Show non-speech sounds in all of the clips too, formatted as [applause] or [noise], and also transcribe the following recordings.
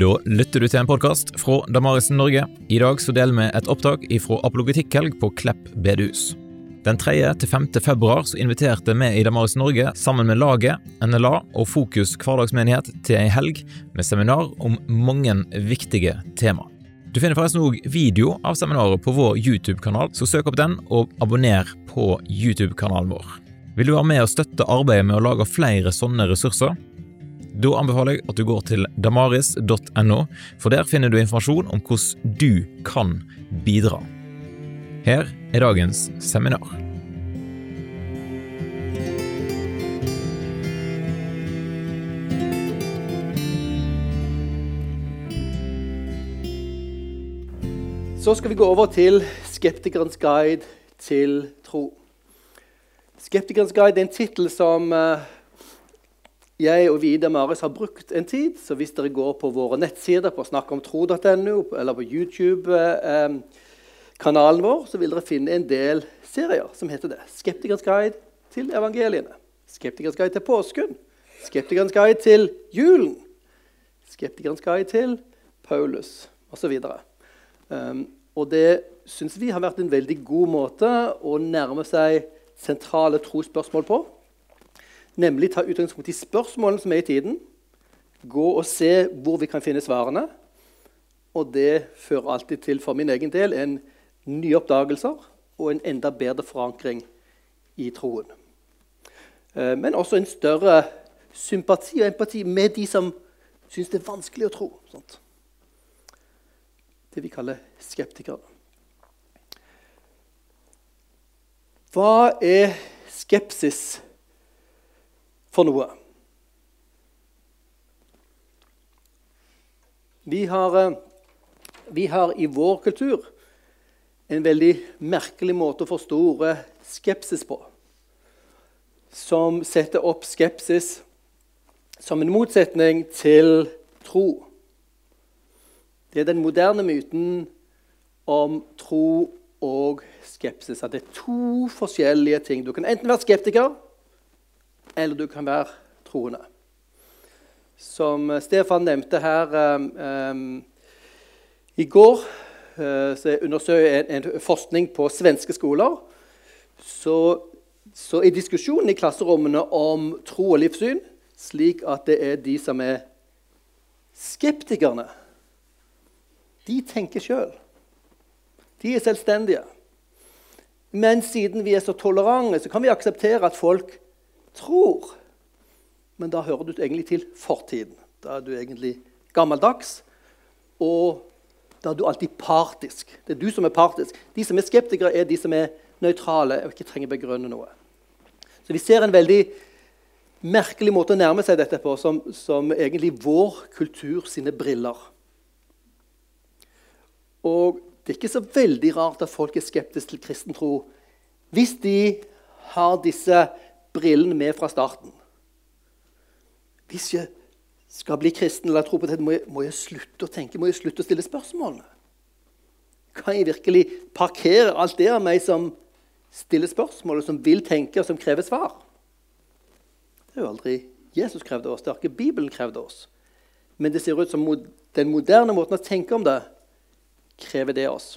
Da lytter du til en podkast fra Damarisen Norge. I dag så deler vi et opptak fra apologetikkhelg på Klepp bedehus. Den 3. til 5. februar så inviterte vi i Damarisen Norge sammen med laget, NLA og Fokus hverdagsmenighet til ei helg med seminar om mange viktige tema. Du finner forresten òg video av seminaret på vår YouTube-kanal, så søk opp den og abonner på YouTube-kanalen vår. Vil du være med og støtte arbeidet med å lage flere sånne ressurser? Da anbefaler jeg at du går til damaris.no, for der finner du informasjon om hvordan du kan bidra. Her er dagens seminar. Så skal vi gå over til Skeptikerens guide til tro. Skeptikerens guide er en tittel som eh, jeg og Vida Maris har brukt en tid. Så hvis dere går på våre nettsider på snakkomtro.no eller på YouTube-kanalen vår, så vil dere finne en del serier som heter det. Skeptikerens guide til evangeliene. Skeptikerens guide til påsken. Skeptikerens guide til julen. Skeptikerens guide til Paulus osv. Um, og det syns vi har vært en veldig god måte å nærme seg sentrale trosspørsmål på. Nemlig ta utgangspunkt i spørsmålene som er i tiden, gå og se hvor vi kan finne svarene. Og det fører alltid til for min egen del en nye oppdagelser og en enda bedre forankring i troen. Eh, men også en større sympati og empati med de som syns det er vanskelig å tro. Sånt. Det vi kaller skeptikere. Hva er skepsis? For noe. Vi har, eh, vi har, i vår kultur en veldig merkelig måte å forstå ordet skepsis på. Som setter opp skepsis som en motsetning til tro. Det er den moderne myten om tro og skepsis. At det er to forskjellige ting. Du kan enten være skeptiker eller du kan være troende. Som Stefan nevnte her um, i går, så undersøker en, en, forskning på svenske skoler. Så, så er diskusjonen i klasserommene om tro og livssyn slik at det er de som er skeptikerne. De tenker sjøl. De er selvstendige. Men siden vi er så tolerante, så kan vi akseptere at folk tror. Men da hører du egentlig til fortiden. Da er du egentlig gammeldags. Og da er du alltid partisk. Det er du som er partisk. De som er skeptikere, er de som er nøytrale og ikke trenger begrunne noe. Så vi ser en veldig merkelig måte å nærme seg dette på, som, som egentlig vår kultur sine briller. Og det er ikke så veldig rart at folk er skeptiske til kristen tro hvis de har disse brillene med fra starten. Hvis jeg skal bli kristen eller tro på dette, må jeg, må jeg slutte å tenke, må jeg slutte å stille spørsmålene. Kan jeg virkelig parkere alt det av meg som stiller spørsmål, som vil tenke, og som krever svar? Det er jo aldri Jesus krevde oss, det har ikke Bibelen krevd oss. Men det ser ut som den moderne måten å tenke om det krever det oss.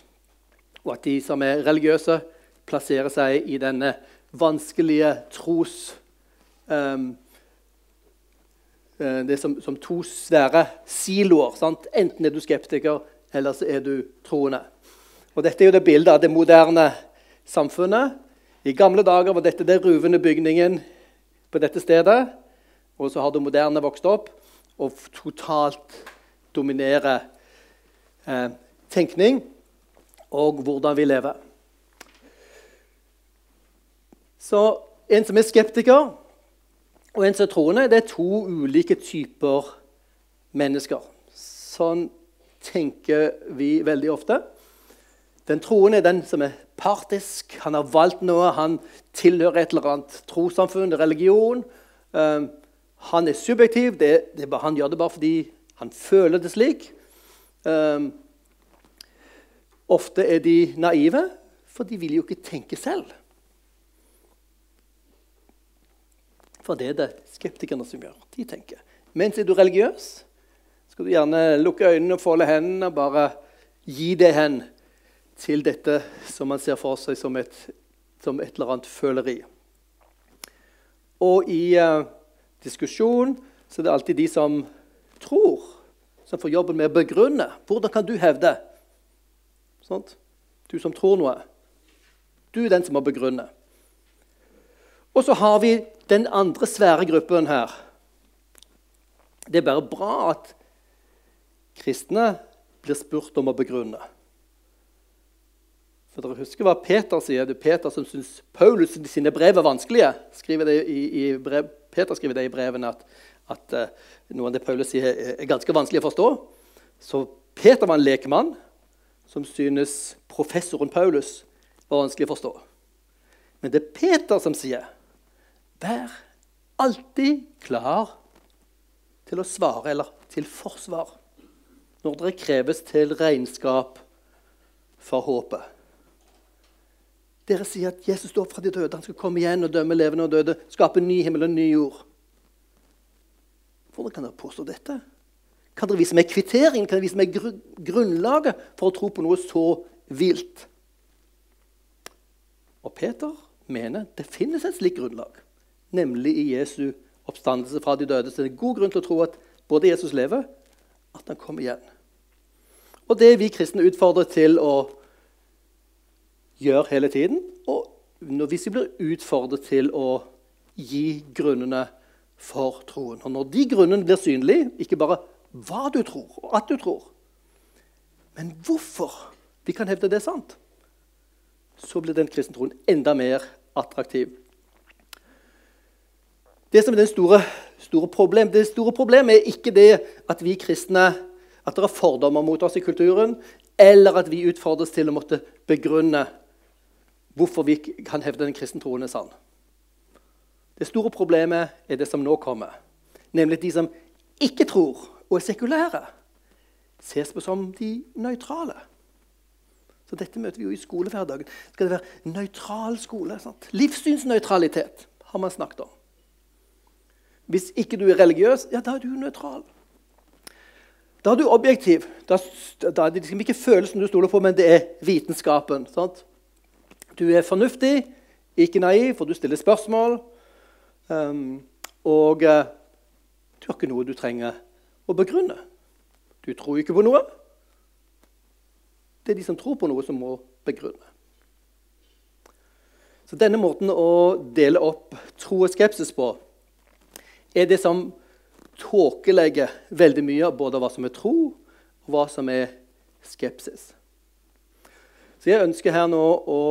Og at de som er religiøse, plasserer seg i denne vanskelige tros um, Det er som, som, to svære siloer. Sant? Enten er du skeptiker, eller så er du troende. Og Dette er jo det bildet av det moderne samfunnet. I gamle dager var dette den ruvende bygningen på dette stedet. Og så har det moderne vokst opp og totalt dominerer eh, tenkning og hvordan vi lever. Så en som er skeptiker, og en som er troende, det er to ulike typer mennesker. Sånn tenker vi veldig ofte. Den troende er den som er partisk. Han har valgt noe. Han tilhører et eller annet trossamfunn, religion. Um, han er subjektiv. Det, det, han gjør det bare fordi han føler det slik. Um, ofte er de naive, for de vil jo ikke tenke selv. For det er det skeptikerne som gjør. De tenker. Mens er du religiøs, skal du gjerne lukke øynene og folde hendene og bare gi det hen til dette som man ser for seg som et, som et eller annet føleri. Og i uh, diskusjon så er det alltid de som tror, som får jobben med å begrunne. Hvordan kan du hevde? Sånt? Du som tror noe. Du er den som må begrunne. Og så har vi den andre svære gruppen her. Det er bare bra at kristne blir spurt om å begrunne. For dere husker hva Peter sier. Det er Peter som syns Paulus sine brev er vanskelige. Skriver i, i brev, Peter skriver det i brevene at, at uh, noe av det Paulus sier, er ganske vanskelig å forstå. Så Peter var en lekmann som synes professoren Paulus var vanskelig å forstå. Men det er Peter som sier, 'Vær alltid klar til å svare, eller til forsvar' når dere kreves til regnskap for håpet. Dere sier at Jesus står fra de døde. Han skal komme igjen og dømme levende og døde. Skape en ny himmel og ny jord. Hvordan kan dere påstå dette? Kan dere vise meg kvitteringen? Kan dere vise meg grunnlaget for å tro på noe så vilt? Og Peter mener det finnes et slikt grunnlag, nemlig i Jesu oppstandelse fra de døde. Så det er god grunn til å tro at både Jesus lever, at han kommer igjen. Og det er vi kristne utfordret til å gjøre hele tiden. Og hvis vi blir utfordret til å gi grunnene for troen. Og når de grunnene blir synlige, ikke bare hva du tror, og at du tror, men hvorfor vi kan hevde det er sant, så blir den kristne troen enda mer attraktiv. Det som er det store, store, problem, det store problemet er ikke det at vi kristne at det er fordommer mot oss i kulturen, eller at vi utfordres til å måtte begrunne hvorfor vi kan hevde den kristne troen er sann. Det store problemet er det som nå kommer, nemlig at de som ikke tror og er sekulære, ses på som de nøytrale. Så Dette møter vi jo i skolehverdagen. Skal det være nøytral skole? Sant? Livssynsnøytralitet har man snakket om. Hvis ikke du er religiøs, ja, da er du nøytral. Da er du objektiv. Da, da er det liksom ikke følelsen du stoler på, men det er vitenskapen. Sant? Du er fornuftig, ikke naiv, for du stiller spørsmål. Um, og uh, du har ikke noe du trenger å begrunne. Du tror ikke på noe. Det er de som tror på noe, som må begrunne. Så denne måten å dele opp tro og skepsis på er det som tåkelegger veldig mye av både hva som er tro, og hva som er skepsis. Så jeg ønsker her nå å,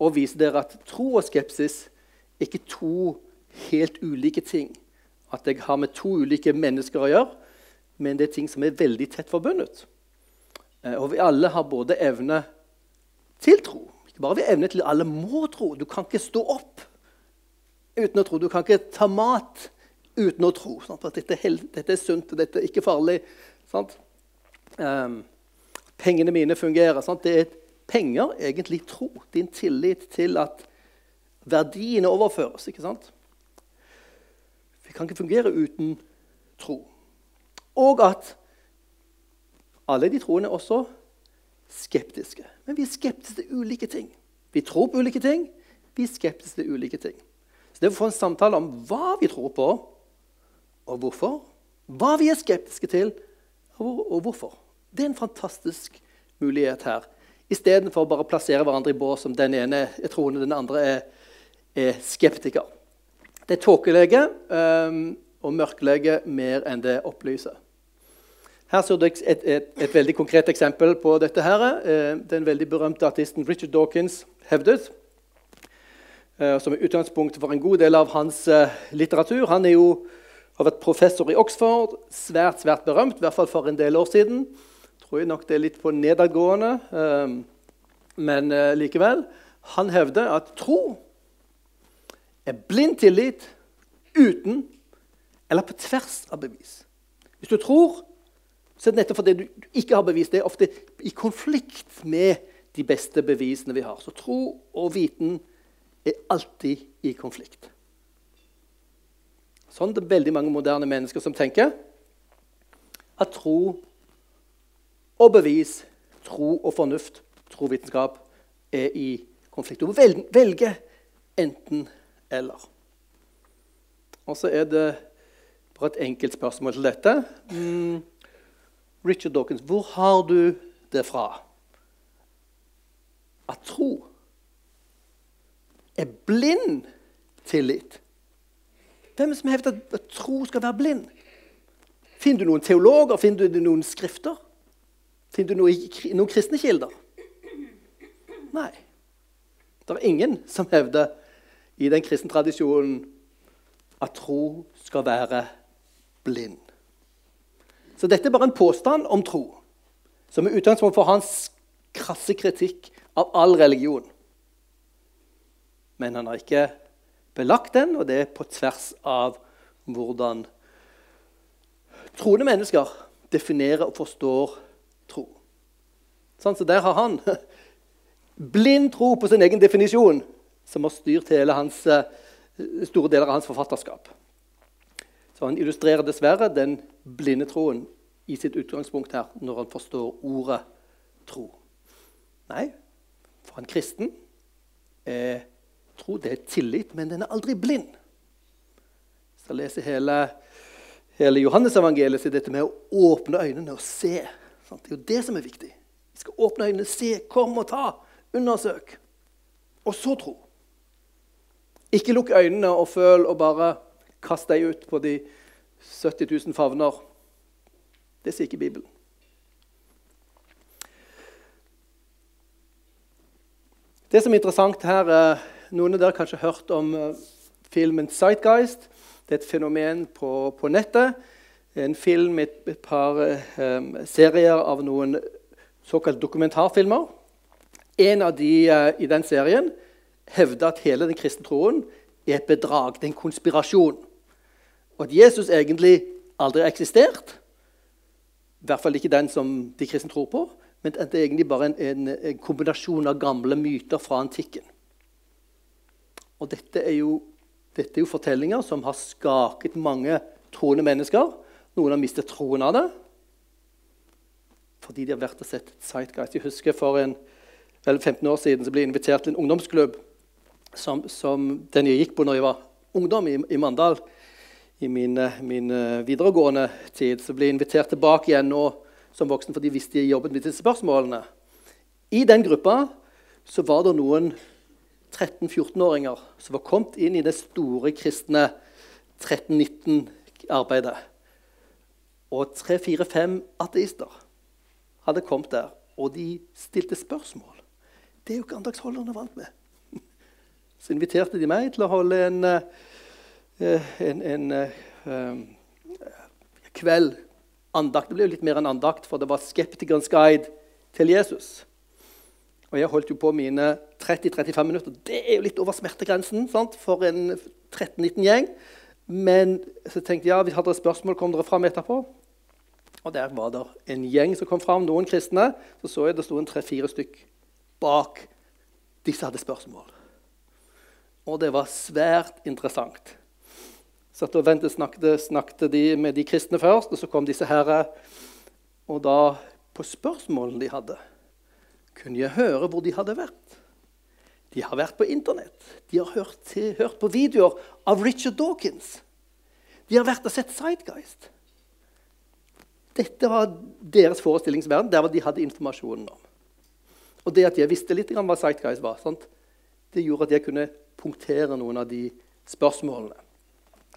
å vise dere at tro og skepsis er ikke to helt ulike ting. At jeg har med to ulike mennesker å gjøre, men det er ting som er veldig tett forbundet. Eh, og vi alle har både evne til tro. Ikke bare vi evne til alle må tro. Du kan ikke stå opp uten å tro. Du kan ikke ta mat uten å tro. Sant? At dette, dette, er sunt, dette er ikke farlig. Um, pengene mine fungerer. Sant? Det er penger egentlig tro. Din tillit til at verdiene overføres. ikke sant? Vi kan ikke fungere uten tro. Og at alle de troende er også skeptiske. Men vi er skeptiske til ulike ting. Vi tror på ulike ting, vi er skeptiske til ulike ting. Så det å få en samtale om hva vi tror på, og hvorfor. Hva vi er skeptiske til, og hvorfor. Det er en fantastisk mulighet her. Istedenfor bare å plassere hverandre i bås som den ene er troende, den andre er, er skeptiker. Det er tåkelege um, og mørkelege mer enn det opplyser. Her ser du et, et, et, veldig konkret eksempel på dette. her. Uh, den veldig berømte artisten Richard Dawkins hevdet, uh, som er utgangspunktet for en god del av hans uh, litteratur. Han er jo har vært professor i Oxford, svært svært berømt, i hvert fall for en del år siden. Tror jeg nok det er litt på nedadgående, ehm, men eh, likevel. Han hevder at tro er blind tillit uten eller på tvers av bevis. Hvis du tror, så er det nettopp fordi du ikke har bevis. Det er ofte i konflikt med de beste bevisene vi har. Så tro og viten er alltid i konflikt. Sånn det er veldig mange moderne mennesker som tenker. at tro og bevis, tro og fornuft, trovitenskap, er i konflikt. Du må velge enten-eller. Og så er det bare et enkelt spørsmål til dette. Mm. Richard Dawkins, hvor har du det fra? At tro er blind tillit. Hvem som hevder at tro skal være blind? Finner du noen teologer? Finner du noen skrifter? Finner du noen kristne kilder? Nei. Det er ingen som hevder i den kristne tradisjonen at tro skal være blind. Så dette er bare en påstand om tro, som er utgangspunkt for hans krasse kritikk av all religion. Men han har ikke belagt den, og det er på tvers av hvordan troende mennesker definerer og forstår tro. Sånn, så der har han [laughs] blind tro på sin egen definisjon, som har styrt hele hans, eh, store deler av hans forfatterskap. Så han illustrerer dessverre den blinde troen i sitt utgangspunkt her, når han forstår ordet tro. Nei, for en kristen er tro det er tillit, men den er aldri blind. Jeg leser lese hele, hele Johannesevangeliet, så dette med å åpne øynene og se. Sant? Det er jo det som er viktig. Vi skal åpne øynene, se, kom og ta, undersøk. Og så tro. Ikke lukk øynene og føl og bare Kast deg ut på de 70 000 favner. Det sier ikke Bibelen. Det som er interessant her, er Noen av dere har kanskje hørt om eh, filmen 'Sightgeist'. Det er et fenomen på, på nettet. En film et, et par um, serier av noen såkalt dokumentarfilmer. En av de uh, i den serien hevder at hele den kristne troen er et bedrag. Det er en konspirasjon og at Jesus egentlig aldri har eksistert. I hvert fall ikke den som de kristne tror på. Men at det er egentlig bare en, en, en kombinasjon av gamle myter fra antikken. Og dette er, jo, dette er jo fortellinger som har skaket mange troende mennesker. Noen har mistet troen av det fordi de har vært og sett Sightguys. Jeg husker For en, vel 15 år siden så ble jeg invitert til en ungdomsklubb som, som den jeg gikk på når jeg var ungdom i, i Mandal i min, eh, min, eh, videregående tid, så ble jeg invitert tilbake igjen nå som voksen, for de visste jeg jobbet med disse spørsmålene. I den gruppa så var det noen 13-14-åringer som var kommet inn i det store kristne 13-19-arbeidet. Og tre-fire-fem ateister hadde kommet der, og de stilte spørsmål. Det er jo ikke andagsholderne vant med. [laughs] Så inviterte de meg til å holde en eh, Eh, en, en uh, kveld andakt. Det ble jo litt mer enn andakt, for det var skeptikerens guide til Jesus. Og jeg holdt jo på mine 30-35 minutter. Det er jo litt over smertegrensen sant? for en 13-19-gjeng. Men så tenkte jeg ja, vi hadde spørsmål, kom dere fram etterpå. Og der var det en gjeng som kom fram, noen kristne. Så så jeg det sto en tre-fire stykk bak. Disse hadde spørsmål. Og det var svært interessant. Satt og ventet, snakket, snakket de med de kristne først, og så kom disse herre. Og da, på spørsmålene de hadde, kunne jeg høre hvor de hadde vært. De har vært på Internett. De har hørt, hørt på videoer av Richard Dawkins. De har vært og sett Sightgeist. Dette var deres forestillingsverden. Der de hadde informasjonen om. Og det at jeg visste litt om hva Zeitgeist var, sant? det gjorde at jeg kunne punktere noen av de spørsmålene.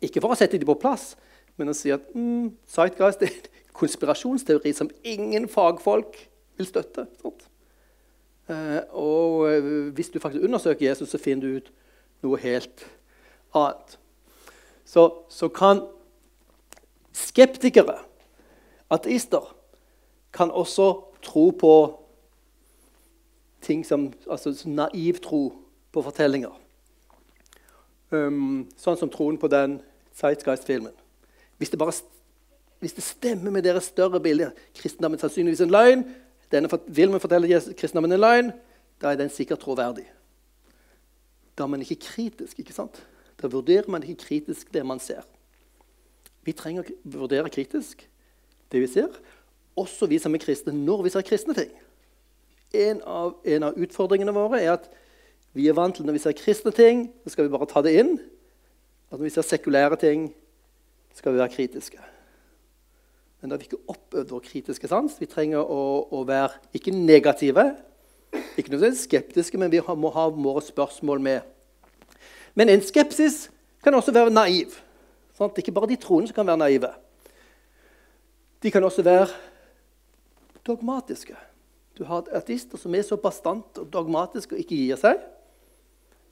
Ikke for å sette dem på plass, men å si at mm, Sightguys er en konspirasjonsteori som ingen fagfolk vil støtte. Eh, og eh, hvis du faktisk undersøker Jesus, så finner du ut noe helt annet. Så, så kan skeptikere, ateister, kan også tro på ting som altså naiv tro på fortellinger. Um, sånn som troen på den Zeitgeist-filmen. Hvis, hvis, det stemmer med deres større bilde Kristendommen sannsynligvis en løgn. Denne vil vi fortelle kristendommen en løgn. Da er den sikkert troverdig. Da er man ikke kritisk. ikke sant? Da vurderer man ikke kritisk det man ser. Vi trenger å vurdere kritisk det vi ser, også vi som er kristne, når vi ser kristne ting. En av, en av utfordringene våre er at vi er vant til når vi ser kristne ting, så skal vi bare ta det inn. At når vi ser sekulære ting, skal vi være kritiske. Men da har vi ikke oppøvd vår kritiske sans. Vi trenger å, å være ikke negative, ikke nødvendigvis skeptiske, men vi må ha våre spørsmål med. Men en skepsis kan også være naiv. Sant? Ikke bare de troende som kan være naive. De kan også være dogmatiske. Du har artister som er så bastant og dogmatiske og ikke gir seg.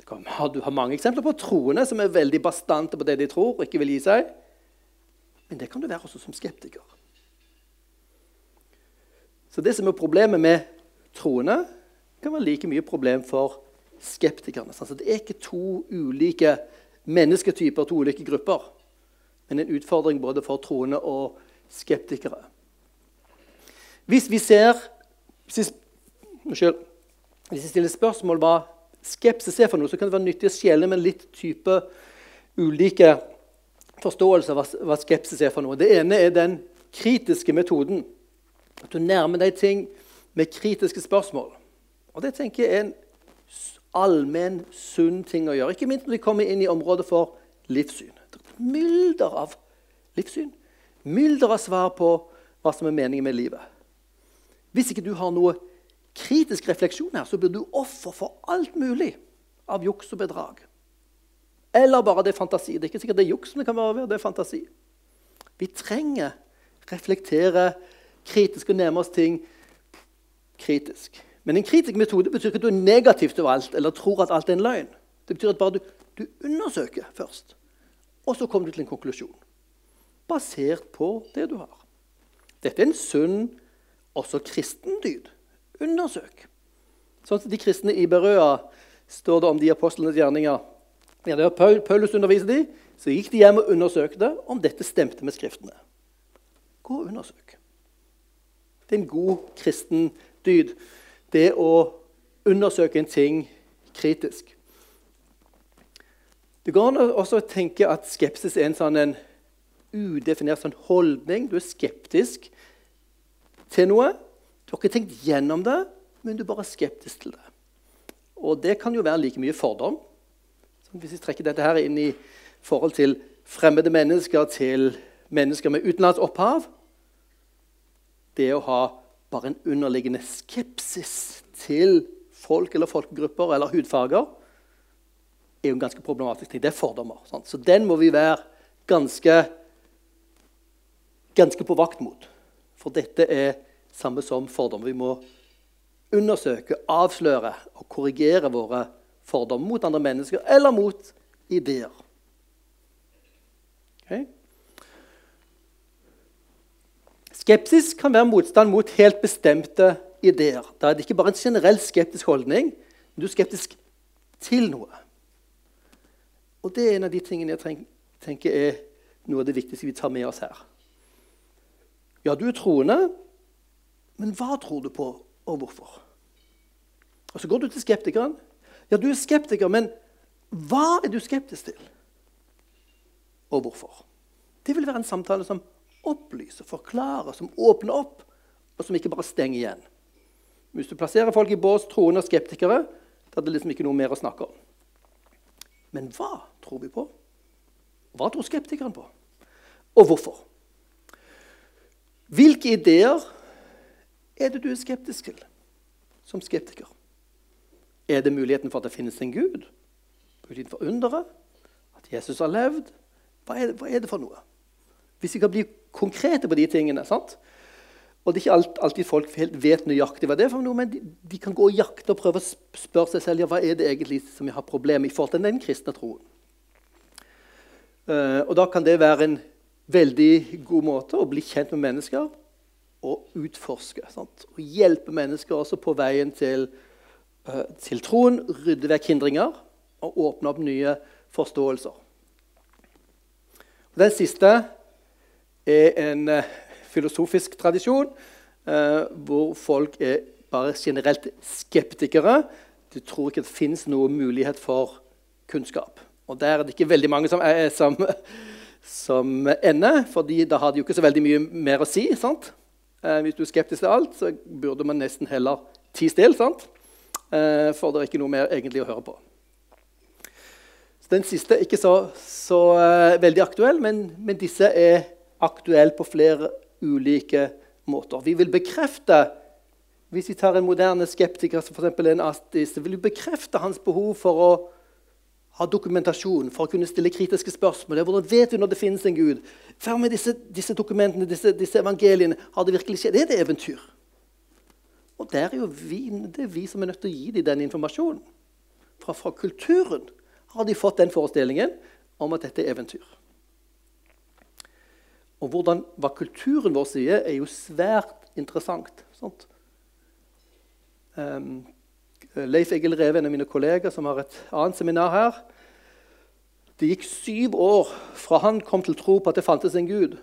Kan, du har mange eksempler på troende som er veldig bastante på det de tror og ikke vil gi seg. Men det kan du være også som skeptiker. Så det som er problemet med troende, kan være like mye problem for skeptikerne. Så det er ikke to ulike mennesketyper, to ulike grupper, men en utfordring både for troende og skeptikere. Hvis vi ser Hvis hvis vi stiller spørsmål hva skepsis er for noe, så kan det være nyttig å skjele med litt type ulike forståelser av hva, skepsis er for noe. Det ene er den kritiske metoden. At du nærmer deg ting med kritiske spørsmål. Og Det tenker jeg er en allmenn, sunn ting å gjøre. Ikke minst når vi kommer inn i området for livssyn. Det er et mylder av livssyn. Mylder av svar på hva som er meningen med livet. Hvis ikke du har noe kritisk refleksjon her, så blir du offer for alt mulig av juks og bedrag. Eller bare det er fantasi. Det er ikke sikkert det er juks, men det kan være det er fantasi. Vi trenger reflektere kritisk og nærme oss ting kritisk. Men en kritisk metode betyr ikke at du er negativ til alt eller tror at alt er en løgn. Det betyr at bare du, du undersøker først, og så kommer du til en konklusjon. Basert på det du har. Dette er en sunn, også kristen dyd. Undersøk. Sånn som de kristne i Berøa står det om de apostlenes gjerninger. Ja, det var Paulus underviste de, så gikk de hjem og undersøkte om dette stemte med Skriftene. Gå og undersøk. Det er en god kristen dyd. Det å undersøke en ting kritisk. Det går an også å tenke at skepsis er en sånn en udefinert sånn holdning. Du er skeptisk til noe. Du har ikke tenkt gjennom det, men du er bare skeptisk til det. Og det kan jo være like mye fordom. Så hvis vi trekker dette her inn i forhold til fremmede mennesker, til mennesker med utenlandsk opphav Det å ha bare en underliggende skepsis til folk eller folkegrupper eller hudfarger er jo en ganske problematisk ting. Det er fordommer. Sant? Så den må vi være ganske, ganske på vakt mot. For dette er samme som fordommer. Vi må undersøke, avsløre og korrigere våre fordommer mot andre mennesker eller mot ideer. Okay? Skepsis kan være motstand mot helt bestemte ideer. Da er det ikke bare en generell skeptisk holdning, men du er skeptisk til noe. Og Det er en av de tingene jeg tenker er noe av det viktigste vi tar med oss her. Ja, du er troende, men hva tror du på, og hvorfor? Og Så går du til skeptikeren. Ja, du er skeptiker, men hva er du skeptisk til? Og hvorfor? Det vil være en samtale som opplyser, forklarer, som åpner opp, og som ikke bare stenger igjen. Hvis du plasserer folk i bås troende og skeptikere, da er det liksom ikke noe mer å snakke om. Men hva tror vi på? Hva tror skeptikeren på? Og hvorfor? Hvilke ideer er det du er skeptisk til som skeptiker? Er det muligheten for at det finnes en Gud? Muligheten for underet? At Jesus har levd? Hva er, det, hva er det for noe? Hvis vi kan bli konkrete på de tingene sant? Og det er ikke alltid folk helt vet nøyaktig hva det er for noe, men de, de kan gå og jakte og prøve å spørre seg selv ja, hva er det egentlig som jeg har problemer med i forhold til den kristne troen. Uh, og Da kan det være en veldig god måte å bli kjent med mennesker og utforske. Sant? Og hjelpe mennesker også på veien til, uh, til troen. Rydde vekk hindringer og åpne opp nye forståelser. Og den siste er en uh, filosofisk tradisjon uh, hvor folk er bare generelt skeptikere. De tror ikke det fins noen mulighet for kunnskap. Og der er det ikke veldig mange som, er, som, [laughs] som ender, fordi da har de jo ikke så veldig mye mer å si. sant? Eh, hvis du er skeptisk til alt, så burde man nesten heller ti stille. Eh, for det er ikke noe mer egentlig å høre på. Så den siste er ikke så, så eh, veldig aktuell, men, men, disse er aktuelle på flere ulike måter. Vi vil bekrefte Hvis vi tar en moderne skeptiker som f.eks. en ateist, vil vi bekrefte hans behov for å ha dokumentasjon for å kunne stille kritiske spørsmål. Hvordan vet du når det finnes en Gud? Hva med disse, disse dokumentene, disse, disse, evangeliene? Har det virkelig skjedd? Er det eventyr? Og det er jo vi, det er vi som er nødt til å gi dem den informasjonen. Fra, fra kulturen har de fått den forestillingen om at dette er eventyr. Og hvordan, hva kulturen vår sier, er jo svært interessant. Um, Leif Egil Reve, en av mine kolleger som har et annet seminar her Det gikk syv år fra han kom til tro på at det fantes en Gud,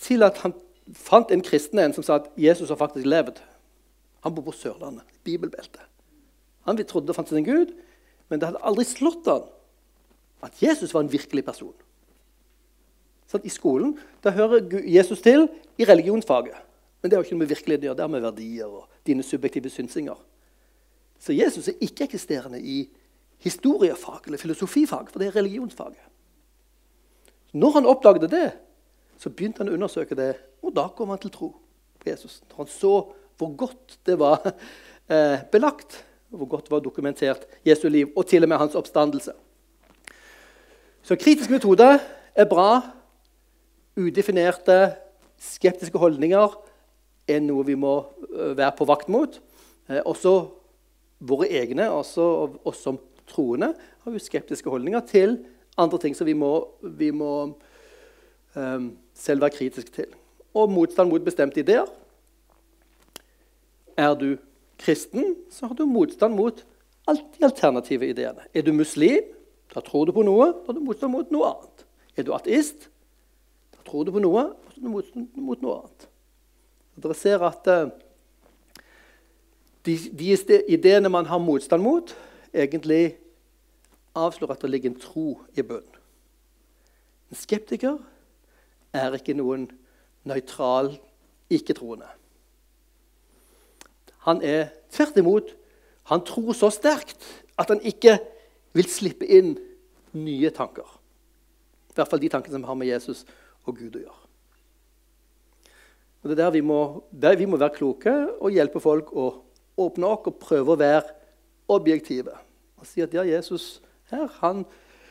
til at han fant en kristen en som sa at Jesus har faktisk levd. Han bor på Sørlandet, bibelbeltet. Han trodde det fantes en Gud, men det hadde aldri slått han at Jesus var en virkelig person. I skolen da hører Jesus til i religionsfaget. Men det har ikke noe med virkeligheten å gjøre. Det har med verdier og dine subjektive synsinger. Så Jesus er ikke-eksisterende i historiefag eller filosofifag, for det er religionsfaget. Når han oppdaget det, så begynte han å undersøke det, og da kom han til tro på Jesus. Når han så hvor godt det var [laughs] eh, belagt, hvor godt det var dokumentert Jesu liv, og til og med hans oppstandelse. Så kritisk metode er bra. Udefinerte, skeptiske holdninger er noe vi må eh, være på vakt mot. Eh, også våre egne, altså oss som troende, har jo skeptiske holdninger til andre ting som vi må, vi må um, selv være kritiske til. Og motstand mot bestemte ideer. Er du kristen, så har du motstand mot alt de alternative ideene. Er du muslim, da tror du på noe, da har du motstand mot noe annet. Er du ateist, tror du på noe, da har du motstand mot noe annet. Dere ser at uh, de, de ideene man har motstand mot, egentlig avslører at det ligger en tro i bunnen. En skeptiker er ikke noen nøytral ikke-troende. Han er tvert imot han tror så sterkt at han ikke vil slippe inn nye tanker. I hvert fall de tankene som har med Jesus og Gud å gjøre. Og det er der vi må, der vi må være kloke og hjelpe folk å åpne opp og prøve å være objektive. Og si at ja, Jesus her, han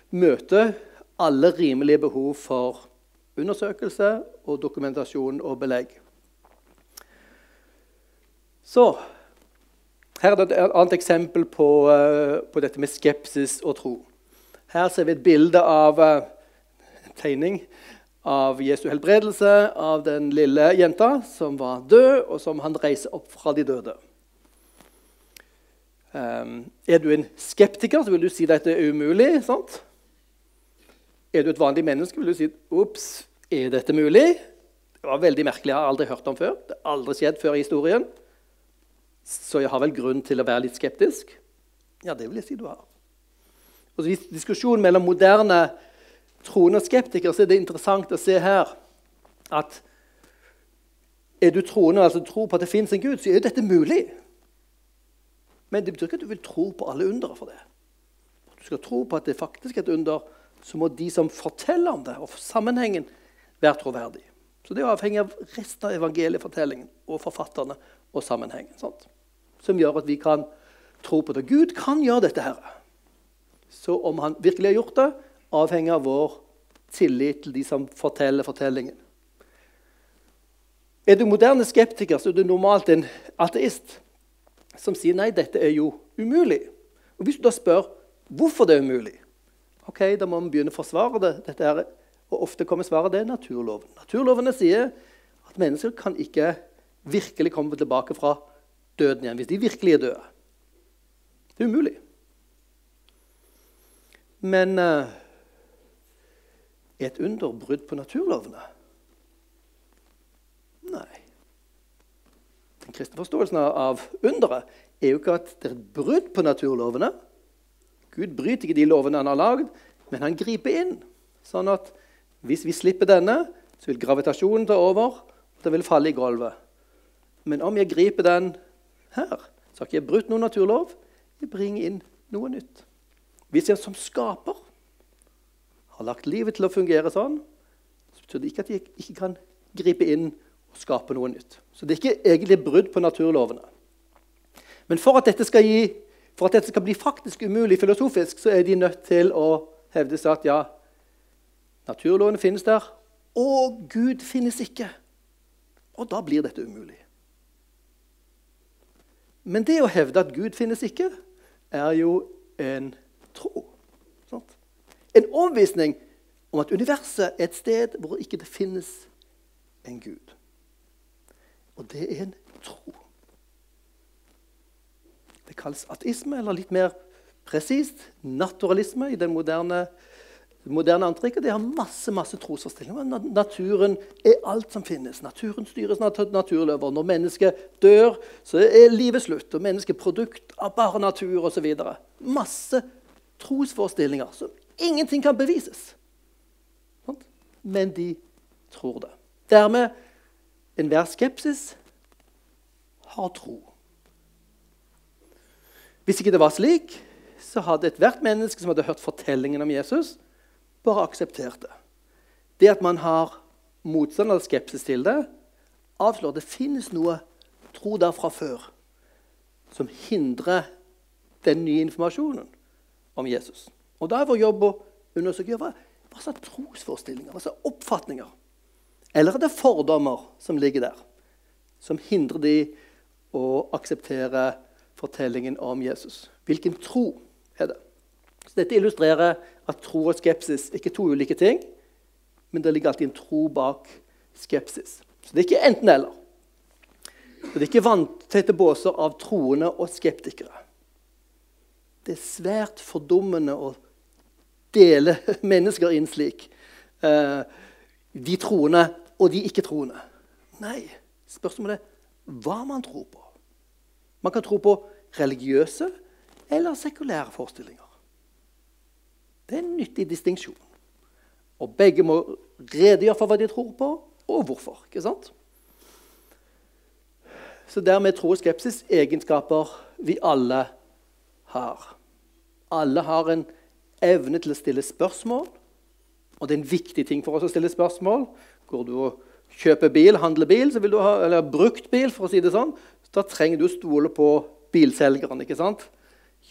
møter alle rimelige behov for undersøkelse og dokumentasjon og belegg. Så her er det et annet eksempel på, uh, på dette med skepsis og tro. Her ser vi et bilde av en tegning av Jesu helbredelse av den lille jenta som var død, og som han reiser opp fra de døde. Um, er du en skeptiker, så vil du si at dette er umulig. sant? Er du et vanlig menneske, vil du si ops, er dette mulig? Det var veldig merkelig, jeg har aldri hørt om før. Det har aldri skjedd før i historien. Så jeg har vel grunn til å være litt skeptisk. Ja, det vil jeg si du har. Og så diskusjonen mellom moderne troende og skeptikere så er det interessant å se her at er du troende, altså tror på at det fins en Gud, så er jo dette mulig. Men det betyr ikke at du vil tro på alle undere for det. At du skal tro på at det faktisk er et under, så må de som forteller om det, og sammenhengen, være troverdig. Så det er avhengig av resten av evangeliefortellingen og forfatterne og sammenhengen. Sant? Som gjør at vi kan tro på det. Gud kan gjøre dette her. Så om han virkelig har gjort det, avhenger av vår tillit til de som forteller fortellingen. Er du moderne skeptiker, så er du normalt en ateist som sier nei, dette er jo umulig. Og Hvis du da spør hvorfor det er umulig, ok, da må vi begynne å forsvare det. Dette er, og Ofte kommer svaret det er naturloven. Naturlovene sier at mennesker kan ikke virkelig komme tilbake fra døden igjen hvis de virkelig er døde. Det er umulig. Men uh, er et under brudd på naturlovene? Nei. Den kristne forståelsen av underet er jo ikke at det er et brudd på naturlovene. Gud bryter ikke de lovene han har lagd, men han griper inn. Sånn at hvis vi slipper denne, så vil gravitasjonen ta over, og det vil falle i gulvet. Men om jeg griper den her, så har ikke jeg brutt noen naturlov. Jeg bringer inn noe nytt. Hvis jeg som skaper har lagt livet til å fungere sånn, så betyr det ikke at de ikke kan gripe inn og skape noe nytt. Så det er ikke egentlig brudd på naturlovene. Men for at dette skal, gi, at dette skal bli faktisk umulig filosofisk, så er de nødt til å hevde seg at ja, naturlovene finnes der, og Gud finnes ikke. Og da blir dette umulig. Men det å hevde at Gud finnes ikke, er jo en tro. Sant? En overbevisning om at universet er et sted hvor ikke det finnes en Gud. Og det er en tro. Det kalles ateisme, eller litt mer presist naturalisme i den moderne, moderne antrekket. Det har masse masse trosforestillinger. Naturen er alt som finnes. Naturen styres av naturløver. Når mennesket dør, så er livet slutt. Og mennesket er produkt av bare natur osv. Masse trosforestillinger som ingenting kan bevises. Men de tror det. Dermed enhver skepsis har tro. Hvis ikke det var slik, så hadde ethvert menneske som hadde hørt fortellingen om Jesus, bare akseptert det. Det at man har motstand eller skepsis til det, avslår at det finnes noe tro der fra før som hindrer den nye informasjonen om Jesus. Og Da er vår jobb å undersøke hva, hva slags trosforestillinger, hva slags oppfatninger. Eller er det fordommer som ligger der, som hindrer de å akseptere fortellingen om Jesus. Hvilken tro er det? Så dette illustrerer at tro og skepsis er ikke to ulike ting, men det ligger alltid en tro bak skepsis. Så det er ikke enten-eller. Det er ikke vanntette båser av troende og skeptikere. Det er svært fordummende å dele [laughs] mennesker inn slik. Eh, de troende og de ikke-troende. Nei, spørsmålet er hva man tror på. Man kan tro på religiøse eller sekulære forestillinger. Det er en nyttig distinksjon. Og begge må redegjøre for hva de tror på, og hvorfor. ikke sant? Så dermed tro og skepsis egenskaper vi alle har. Alle har en evne til å stille spørsmål, og det er en viktig ting for oss å stille spørsmål. Går du og kjøper bil, handler bil, ha, eller brukt bil, for å si det sånn, da trenger du å stole på bilselgeren. ikke sant?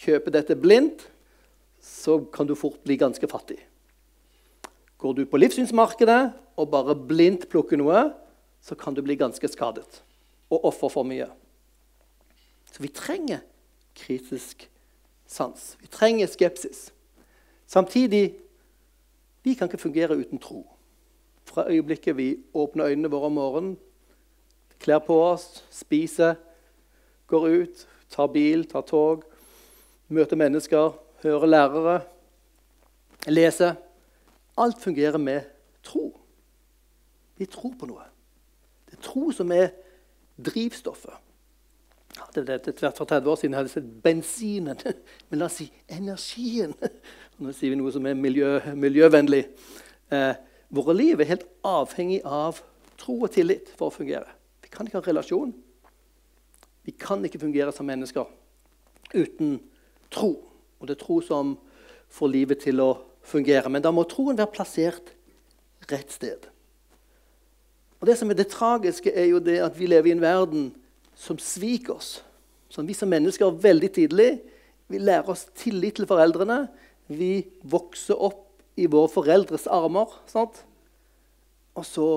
Kjøper dette blindt, så kan du fort bli ganske fattig. Går du på livssynsmarkedet og bare blindt plukker noe, så kan du bli ganske skadet og offer for mye. Så vi trenger kritisk sans. Vi trenger skepsis. Samtidig vi kan ikke fungere uten tro. Fra øyeblikket vi åpner øynene våre om morgenen, kler på oss, spiser, går ut, tar bil, tar tog, møter mennesker, hører lærere, leser Alt fungerer med tro. Vi tror på noe. Det er tro som er drivstoffet. Det er tvert for 30 år siden jeg hadde sett bensinen, [laughs] men la oss si energien. [laughs] Nå sier vi noe som er miljø, miljøvennlig. Eh, våre liv er helt avhengig av tro og tillit for å fungere. Vi kan ikke ha relasjon. Vi kan ikke fungere som mennesker uten tro. Og det er tro som får livet til å fungere. Men da må troen være plassert rett sted. Og Det som er det tragiske, er jo det at vi lever i en verden som sviker oss. Som vi som mennesker veldig tidlig vi lærer oss tillit til foreldrene. Vi vokser opp i våre foreldres armer. Sant? Og så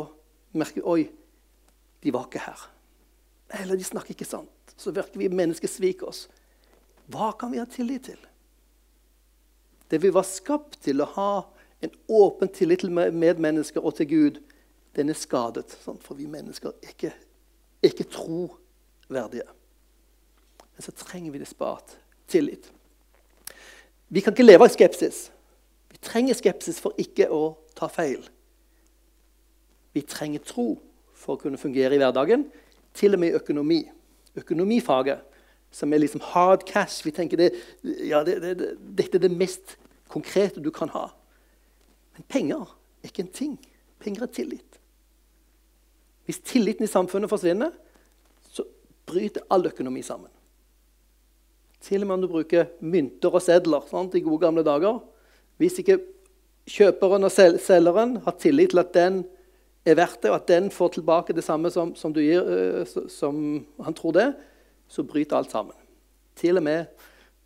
merker vi Oi, de var ikke her. Eller de snakker ikke sant så virker vi mennesker sviker oss. Hva kan vi ha tillit til? Det vi var skapt til å ha en åpen tillit til medmennesker og til Gud, den er skadet. Sant? For vi mennesker er ikke, er ikke troverdige. Men så trenger vi desperat tillit. Vi kan ikke leve av skepsis. Vi trenger skepsis for ikke å ta feil. Vi trenger tro for å kunne fungere i hverdagen, til og med i økonomi økonomifaget, som er liksom hard cash. Vi tenker det, ja, det, det, Dette er det mest konkrete du kan ha. Men penger er ikke en ting. Penger er tillit. Hvis tilliten i samfunnet forsvinner, bryter all økonomi sammen. Til og med om du bruker mynter og sedler sant, i gode gamle dager. Hvis ikke kjøperen og selgeren har tillit til at den er verdt det, og at den får tilbake det samme som, som, gir, uh, som han tror det, så bryter alt sammen. Til og med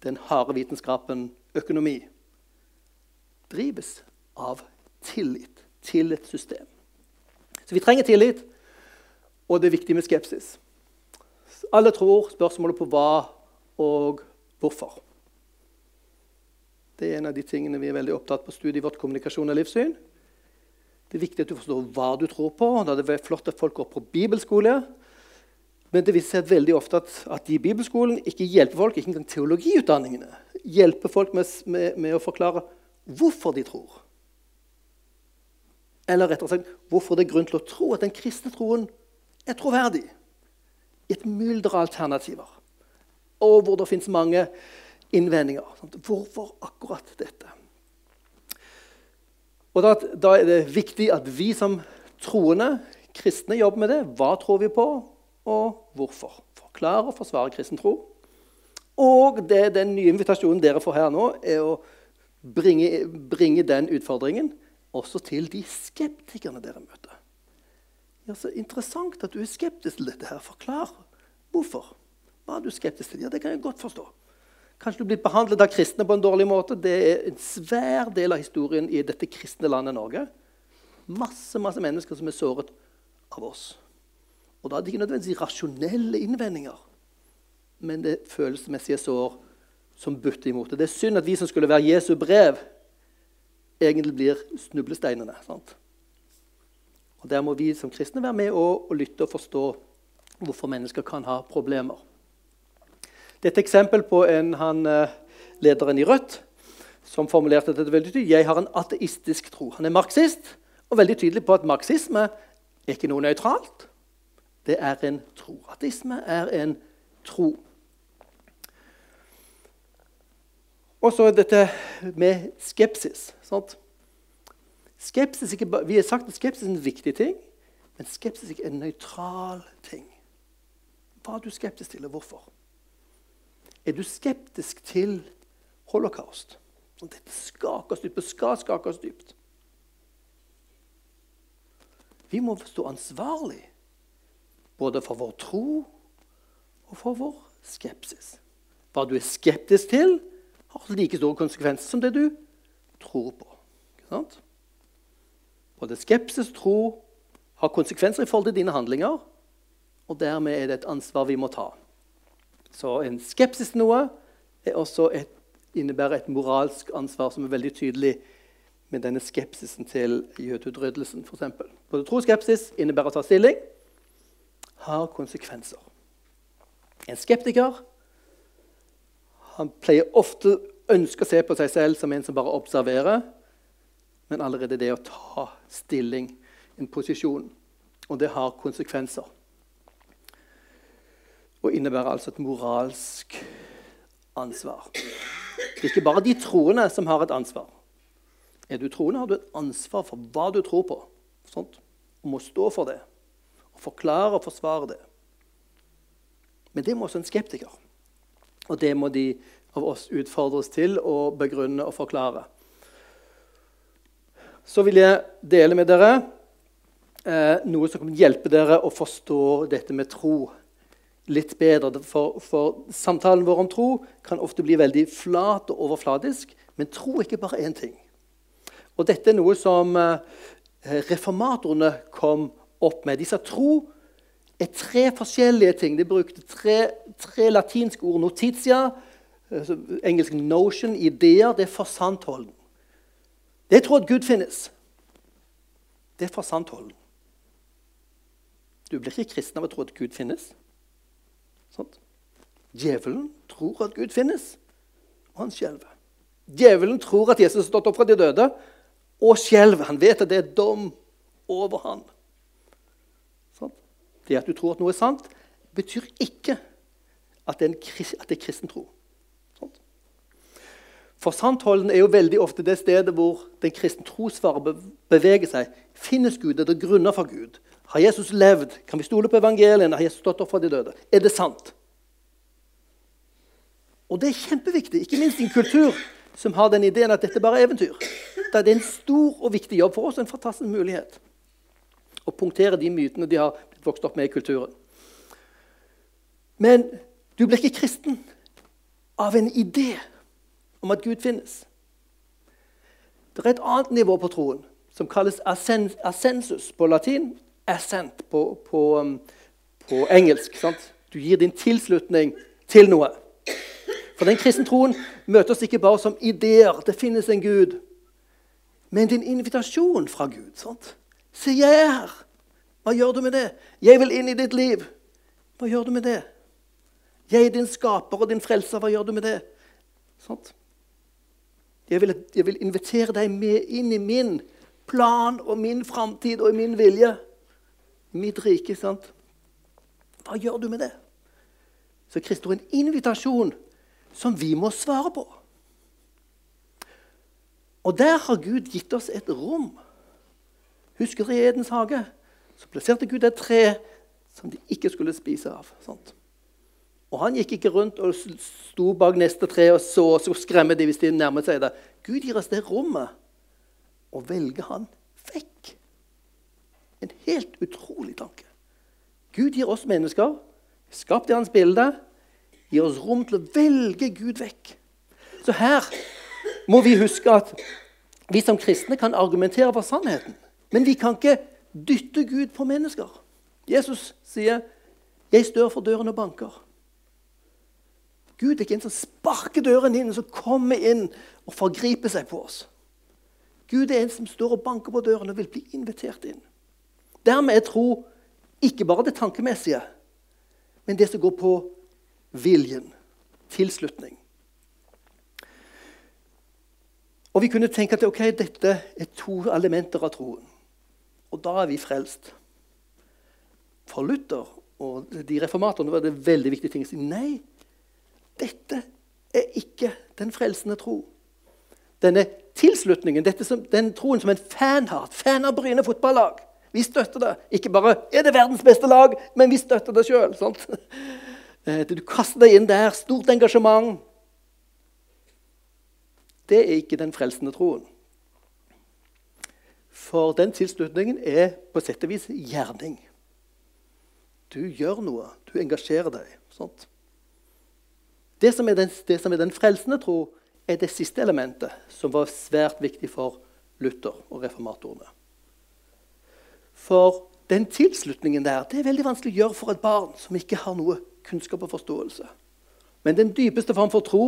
den harde vitenskapen økonomi drives av tillit til et system. Så vi trenger tillit, og det er viktig med skepsis. Alle tror spørsmålet på hva og hvorfor. Det er en av de tingene vi er veldig opptatt på studiet vårt kommunikasjon og livssyn. Det er viktig at du forstår hva du tror på. Da det er flott at folk går på bibelskole. Men det viser seg veldig ofte at, at de i bibelskolen ikke hjelper folk, ikke engang teologiutdanningene, hjelper folk med, med, med å forklare hvorfor de tror. Eller rettere sagt hvorfor det er grunn til å tro at den kristne troen er troverdig. I et mylder av alternativer og hvor det fins mange innvendinger. Hvorfor akkurat dette? Og da, da, er det viktig at vi som troende kristne jobber med det. Hva tror vi på, og hvorfor? Forklare og forsvare kristen tro. Og det, den nye invitasjonen dere får her nå, er å bringe, bringe den utfordringen også til de skeptikerne dere møter. Ja, så Interessant at du er skeptisk til dette. her. Forklar hvorfor. Hva er du skeptisk til? Ja, Det kan jeg godt forstå. Kanskje du blir behandlet av kristne på en dårlig måte. Det er en svær del av historien i dette kristne landet Norge. Masse masse mennesker som er såret av oss. Og Da er det ikke nødvendigvis rasjonelle innvendinger, men det følelsesmessige sår som butter imot det. Det er synd at vi som skulle være Jesu brev, egentlig blir snublesteinene. sant? Og Der må vi som kristne være med og, og lytte og forstå hvorfor mennesker kan ha problemer. Det er et eksempel på en, han, eh, lederen i Rødt som formulerte dette veldig tydelig. Jeg har en ateistisk tro. Han er marxist og veldig tydelig på at marxisme er ikke noe nøytralt. Det er en tro. Ateisme er en tro. Og så dette med skepsis. Sant? Skepsis ikke, vi har sagt at skepsis er en viktig ting, men skepsis er en nøytral ting. Hva er du skeptisk til, og hvorfor? Er du skeptisk til holocaust? Dette skaker oss dypt. Det skal skake oss dypt. Vi må stå ansvarlig både for vår tro og for vår skepsis. Hva du er skeptisk til, har like store konsekvenser som det du tror på. Ikke sant? Både skepsis og tro har konsekvenser i forhold til dine handlinger, og dermed er det et ansvar vi må ta. Så en skepsis til noe et, innebærer et moralsk ansvar som er veldig tydelig med denne skepsisen til jødeutryddelsen. Både tro og skepsis innebærer å ta stilling, har konsekvenser. En skeptiker han pleier ofte å ønske å se på seg selv som en som bare observerer, men allerede det å ta stilling, en posisjon, og det har konsekvenser og innebærer altså et moralsk ansvar. Det er ikke bare de troende som har et ansvar. Er du troende, har du et ansvar for hva du tror på. Sånt. Og må stå for det. Og forklare og forsvare det. Men det må også en skeptiker. Og det må de av oss utfordres til å begrunne og forklare. Så vil jeg dele med dere eh, noe som kan hjelpe dere å forstå dette med tro litt bedre. For, for, samtalen vår om tro kan ofte bli veldig flat og overfladisk. Men tro er ikke bare én ting. Og dette er noe som eh, reformatorene kom opp med. De sa tro er tre forskjellige ting. De brukte tre, tre latinske ord. Notitia, altså engelsk notion, ideer. Det er forsantholden. Det er tro at Gud finnes. Det er fra sant hold. Du blir ikke kristen av å tro at Gud finnes. Sånt. Djevelen tror at Gud finnes, og han skjelver. Djevelen tror at Jesus har stått opp fra de døde, og skjelver. Han vet at det er dom over ham. Sånn. Det at du tror at noe er sant, betyr ikke at det er, en, at det er kristen tro. For sannholden er jo veldig ofte det stedet hvor den kristne trosfare beveger seg. Finnes Gud? Er det grunner for Gud? Har Jesus levd? Kan vi stole på evangeliene? Har Jesus stått opp fra de døde? Er det sant? Og det er kjempeviktig, ikke minst i en kultur som har den ideen at dette bare er eventyr. Da er det en stor og viktig jobb for oss, en fantastisk mulighet å punktere de mytene de har vokst opp med i kulturen. Men du blir ikke kristen av en idé om at Gud finnes. Det er et annet nivå på troen som kalles assensus på latin. Assent på, på, um, på engelsk. Sant? Du gir din tilslutning til noe. For den kristne troen møter oss ikke bare som ideer. Det finnes en Gud. Men er invitasjon fra Gud. Sant? Se, jeg er her. Hva gjør du med det? Jeg vil inn i ditt liv. Hva gjør du med det? Jeg er din skaper og din frelser. Hva gjør du med det? Sant? Jeg vil, jeg vil invitere deg med inn i min plan og min framtid og min vilje. Mitt rike. sant? Hva gjør du med det? Så Kristus er en invitasjon som vi må svare på. Og der har Gud gitt oss et rom. Husker dere i Edens hage? Så plasserte Gud et tre som de ikke skulle spise av. Sant? Og han gikk ikke rundt og sto bak neste tre og så og så skremme de hvis de nærmet seg det. Gud gir oss det rommet og velge han vekk. En helt utrolig tanke. Gud gir oss mennesker, skapt i hans bilde, gir oss rom til å velge Gud vekk. Så her må vi huske at vi som kristne kan argumentere for sannheten. Men vi kan ikke dytte Gud på mennesker. Jesus sier, 'Jeg står for døren og banker'. Gud er ikke en som sparker døren inn, som kommer inn og forgriper seg på oss. Gud er en som står og banker på døren og vil bli invitert inn. Dermed er tro ikke bare det tankemessige, men det som går på viljen. Tilslutning. Og Vi kunne tenke at okay, dette er to elementer av troen. Og da er vi frelst. For Luther og de reformatorene var det veldig viktige ting å si nei. Dette er ikke den frelsende tro. Denne tilslutningen, som, den troen som en fan har. Fan av Bryne fotballag. Vi støtter det. Ikke bare er det verdens beste lag, men vi støtter det sjøl. [laughs] Eh, du kaster deg inn der. Stort engasjement. Det er ikke den frelsende troen. For den tilslutningen er på sett og vis gjerning. Du gjør noe. Du engasjerer deg. Sånt. Det som, den, det som er den frelsende tro, er det siste elementet, som var svært viktig for Luther og reformatorene. For den tilslutningen der det er veldig vanskelig å gjøre for et barn som ikke har noe kunnskap og forståelse. Men den dypeste form for tro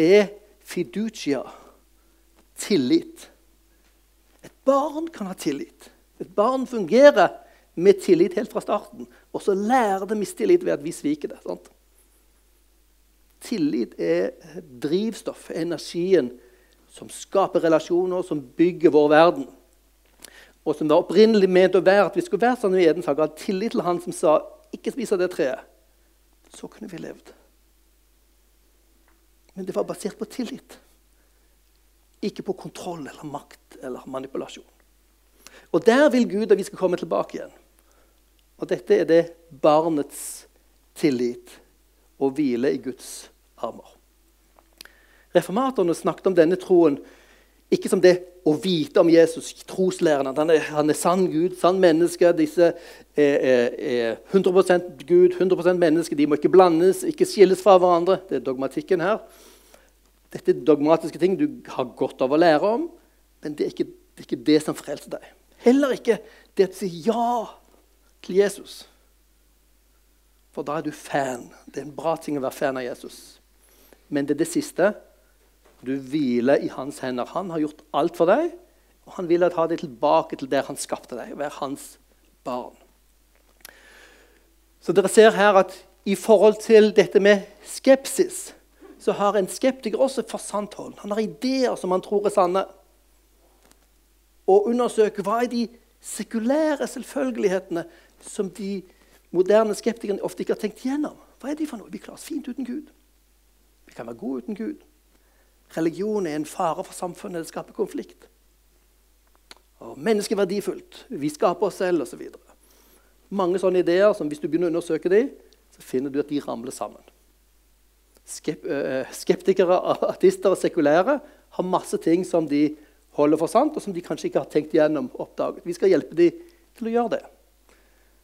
er fiducia, tillit. Et barn kan ha tillit. Et barn fungerer med tillit helt fra starten. Og så lærer det mistillit ved at vi sviker det. sant? Tillit er drivstoff, energien som skaper relasjoner, som bygger vår verden. Og som var opprinnelig ment å være at vi skulle være sånn i Edens hage. Tillit til han som sa 'ikke spis av det treet'. Så kunne vi levd. Men det var basert på tillit. Ikke på kontroll eller makt eller manipulasjon. Og der vil Gud at vi skal komme tilbake igjen. Og dette er det barnets tillit å hvile i Guds armer. Reformatorene snakket om denne troen ikke som det å vite om Jesus, troslæren, han er, han er sann Gud, sann menneske. Disse er, er 100% Gud, 100% menneske. De må ikke blandes, ikke skilles fra hverandre. Det er dogmatikken her. Dette er dogmatiske ting du har godt av å lære om, men det er ikke det, er ikke det som frelser deg. Heller ikke det å si ja til Jesus. For da er du fan. Det er en bra ting å være fan av Jesus. Men det er det siste. Du hviler i hans hender. Han har gjort alt for deg, og han vil ha deg tilbake til der han skapte deg, være hans barn. Så dere ser her at i forhold til dette med skepsis så har en skeptiker også forsanthold. Han har ideer som han tror er sanne. Og undersøker hva er de sekulære selvfølgelighetene som de moderne skeptikerne ofte ikke har tenkt gjennom. Hva er de for noe? Vi klarer oss fint uten Gud. Vi kan være gode uten Gud. Religion er en fare for samfunnet. Det skaper konflikt. Og mennesket er verdifullt. Vi skaper oss selv, osv. Mange sånne ideer som hvis du begynner å undersøke dem, så finner du at de ramler sammen. Skep skeptikere, artister og sekulære har masse ting som de holder for sant, og som de kanskje ikke har tenkt gjennom. oppdaget. Vi skal hjelpe dem til å gjøre det.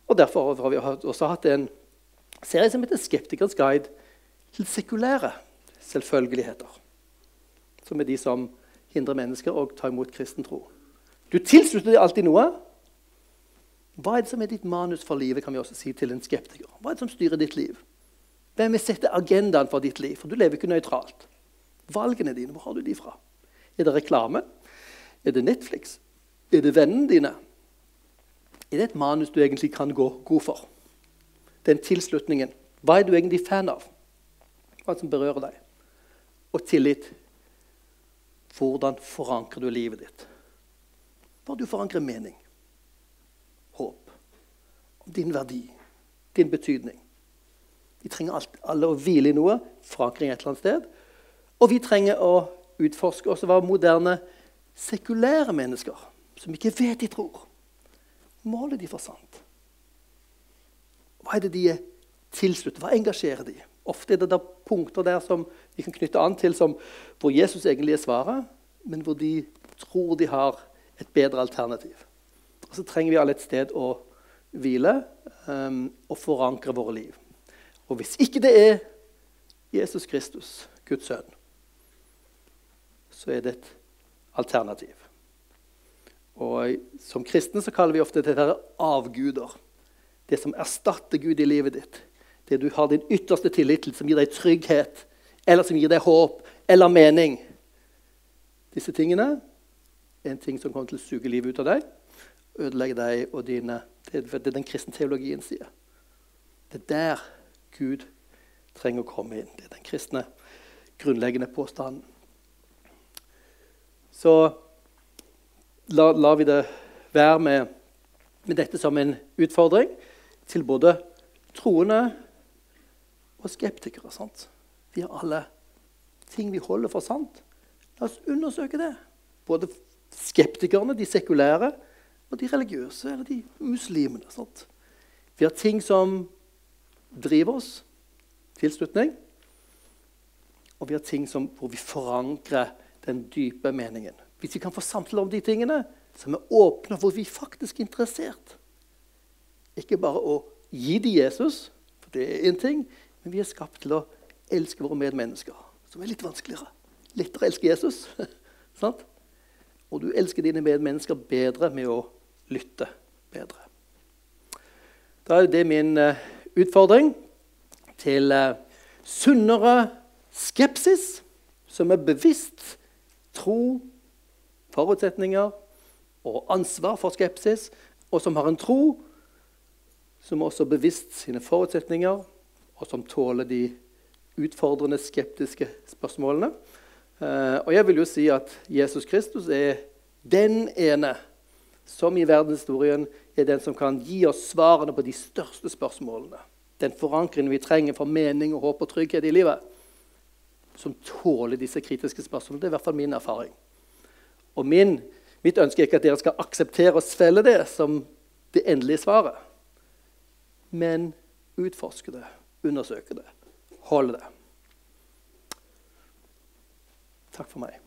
Og Derfor har vi også hatt en serie som heter 'Skeptikerens guide til sekulære selvfølgeligheter'. Som er de som hindrer mennesker å ta imot kristen tro. Du tilslutter deg alltid noe. Hva er det som er ditt manus for livet, kan vi også si til en skeptiker? Hva er det som styrer ditt liv? Hvem vil sette agendaen for ditt liv? For du lever ikke nøytralt. Valgene dine, hvor har du de fra? Er det reklame? Er det Netflix? Er det vennene dine? Er det et manus du egentlig kan gå god for? Den tilslutningen. Hva er du egentlig fan av? Hva som berører deg? Og tillit. Hvordan forankrer du livet ditt? Hva du forankrer mening, håp, din verdi, din betydning. Vi trenger alt, alle å hvile i noe, forankring et eller annet sted. Og vi trenger å utforske også hva moderne, sekulære mennesker, som ikke vet de tror, måler de for sant. Hva er det de er tilsluttet? Hva engasjerer de? Ofte er det der punkter der som vi kan knytte an til som, hvor Jesus egentlig er svaret, men hvor de tror de har et bedre alternativ. Og så trenger vi alle et sted å hvile um, og forankre våre liv. Og hvis ikke det er Jesus Kristus, Guds sønn, så er det et alternativ. Og Som kristne så kaller vi ofte dette avguder. Det som erstatter Gud i livet ditt. Det du har din ytterste tillit til, som gir deg trygghet, eller som gir deg håp eller mening. Disse tingene er en ting som kommer til å suge livet ut av deg, ødelegge deg og dine. Det er det den kristne teologien sier. Det er der Gud trenger å komme inn. Det er den kristne grunnleggende påstanden. Så lar la vi det være med, med, dette som en utfordring til både troende og skeptikere. Sant? Vi har alle ting vi holder for sant. La oss undersøke det. Både skeptikerne, de sekulære, og de religiøse, eller de muslimene. Sant? Vi har ting som driver oss, tilslutning. Og vi har ting som, hvor vi forankrer den dype meningen. Hvis vi kan få samtale om de tingene, som er åpne, hvor vi faktisk er interessert. Ikke bare å gi de Jesus, for det er én ting, men vi er skapt til å elske våre medmennesker, som er litt vanskeligere. Lettere å elske Jesus. [laughs] sant? Og du elsker dine medmennesker bedre med å lytte bedre. Da er det min uh, utfordring til uh, sunnere skepsis, som er bevisst tro, forutsetninger og ansvar for skepsis, og som har en tro som også bevisst sine forutsetninger, og som tåler de utfordrende, skeptiske spørsmålene. Uh, og jeg vil jo si at Jesus Kristus er den ene som i verdenshistorien er den som kan gi oss svarene på de største spørsmålene. Den forankringen vi trenger for mening, og håp og trygghet i livet. Som tåler disse kritiske spørsmålene. Det er i hvert fall min erfaring. Og min, mitt ønske er ikke at dere skal akseptere og svelge det som det endelige svaret. Men utforske det, undersøke det, holde det. Takk for meg.